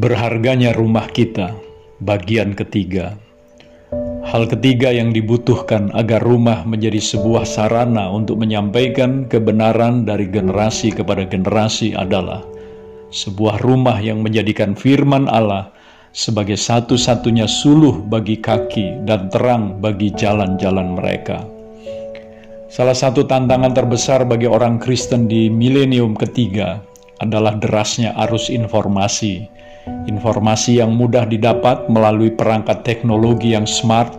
Berharganya rumah kita, bagian ketiga. Hal ketiga yang dibutuhkan agar rumah menjadi sebuah sarana untuk menyampaikan kebenaran dari generasi kepada generasi adalah sebuah rumah yang menjadikan firman Allah sebagai satu-satunya suluh bagi kaki dan terang bagi jalan-jalan mereka. Salah satu tantangan terbesar bagi orang Kristen di milenium ketiga adalah derasnya arus informasi. Informasi yang mudah didapat melalui perangkat teknologi yang smart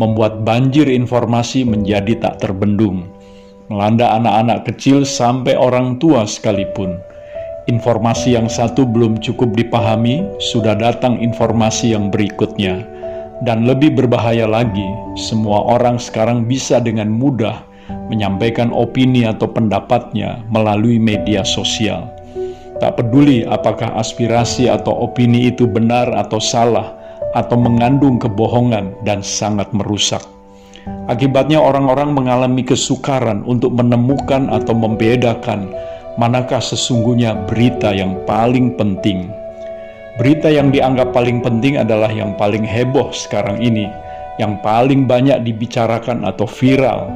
membuat banjir informasi menjadi tak terbendung, melanda anak-anak kecil sampai orang tua sekalipun. Informasi yang satu belum cukup dipahami, sudah datang informasi yang berikutnya. Dan lebih berbahaya lagi, semua orang sekarang bisa dengan mudah menyampaikan opini atau pendapatnya melalui media sosial Tak peduli apakah aspirasi atau opini itu benar atau salah, atau mengandung kebohongan dan sangat merusak. Akibatnya, orang-orang mengalami kesukaran untuk menemukan atau membedakan manakah sesungguhnya berita yang paling penting. Berita yang dianggap paling penting adalah yang paling heboh sekarang ini, yang paling banyak dibicarakan atau viral.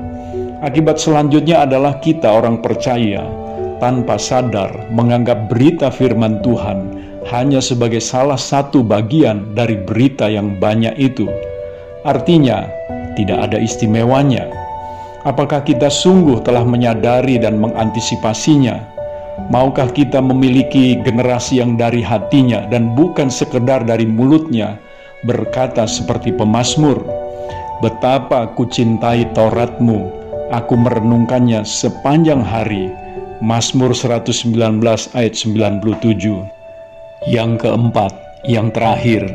Akibat selanjutnya adalah kita, orang percaya, tanpa sadar menganggap berita firman Tuhan hanya sebagai salah satu bagian dari berita yang banyak itu. Artinya, tidak ada istimewanya. Apakah kita sungguh telah menyadari dan mengantisipasinya? Maukah kita memiliki generasi yang dari hatinya dan bukan sekedar dari mulutnya berkata seperti pemazmur, Betapa ku cintai Tauratmu, aku merenungkannya sepanjang hari, Mazmur 119 ayat 97 Yang keempat, yang terakhir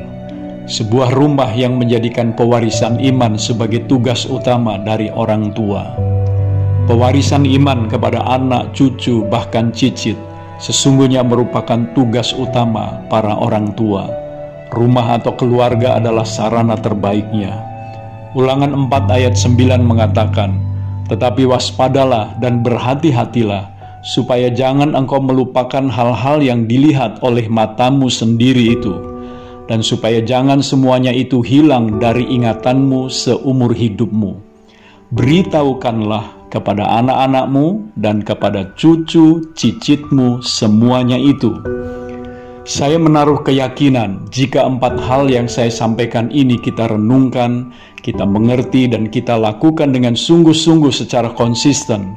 Sebuah rumah yang menjadikan pewarisan iman sebagai tugas utama dari orang tua. Pewarisan iman kepada anak, cucu, bahkan cicit Sesungguhnya merupakan tugas utama para orang tua. Rumah atau keluarga adalah sarana terbaiknya. Ulangan 4 ayat 9 mengatakan Tetapi waspadalah dan berhati-hatilah supaya jangan engkau melupakan hal-hal yang dilihat oleh matamu sendiri itu, dan supaya jangan semuanya itu hilang dari ingatanmu seumur hidupmu. Beritahukanlah kepada anak-anakmu dan kepada cucu cicitmu semuanya itu. Saya menaruh keyakinan jika empat hal yang saya sampaikan ini kita renungkan, kita mengerti, dan kita lakukan dengan sungguh-sungguh secara konsisten,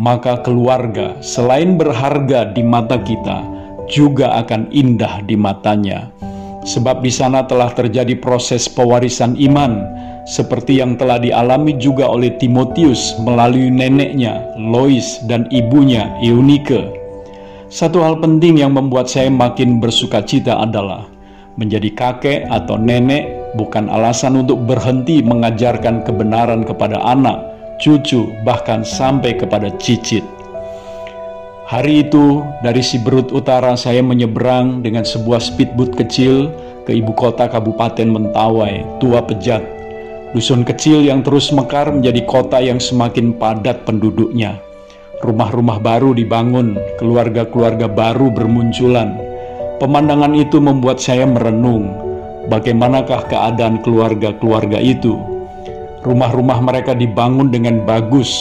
maka keluarga selain berharga di mata kita juga akan indah di matanya. Sebab di sana telah terjadi proses pewarisan iman seperti yang telah dialami juga oleh Timotius melalui neneknya Lois dan ibunya Eunike. Satu hal penting yang membuat saya makin bersuka cita adalah menjadi kakek atau nenek bukan alasan untuk berhenti mengajarkan kebenaran kepada anak, cucu, bahkan sampai kepada cicit. Hari itu, dari Siberut Utara saya menyeberang dengan sebuah speedboat kecil ke ibu kota Kabupaten Mentawai, Tua Pejat. Dusun kecil yang terus mekar menjadi kota yang semakin padat penduduknya. Rumah-rumah baru dibangun, keluarga-keluarga baru bermunculan. Pemandangan itu membuat saya merenung, bagaimanakah keadaan keluarga-keluarga itu rumah-rumah mereka dibangun dengan bagus,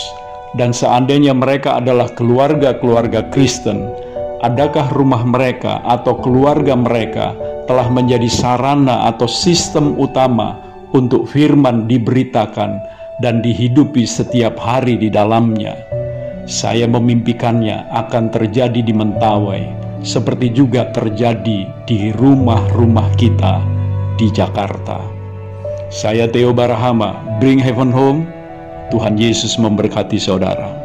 dan seandainya mereka adalah keluarga-keluarga Kristen, adakah rumah mereka atau keluarga mereka telah menjadi sarana atau sistem utama untuk firman diberitakan dan dihidupi setiap hari di dalamnya? Saya memimpikannya akan terjadi di Mentawai, seperti juga terjadi di rumah-rumah kita di Jakarta. Saya Theo Barahama, Bring Heaven Home. Tuhan Yesus memberkati saudara.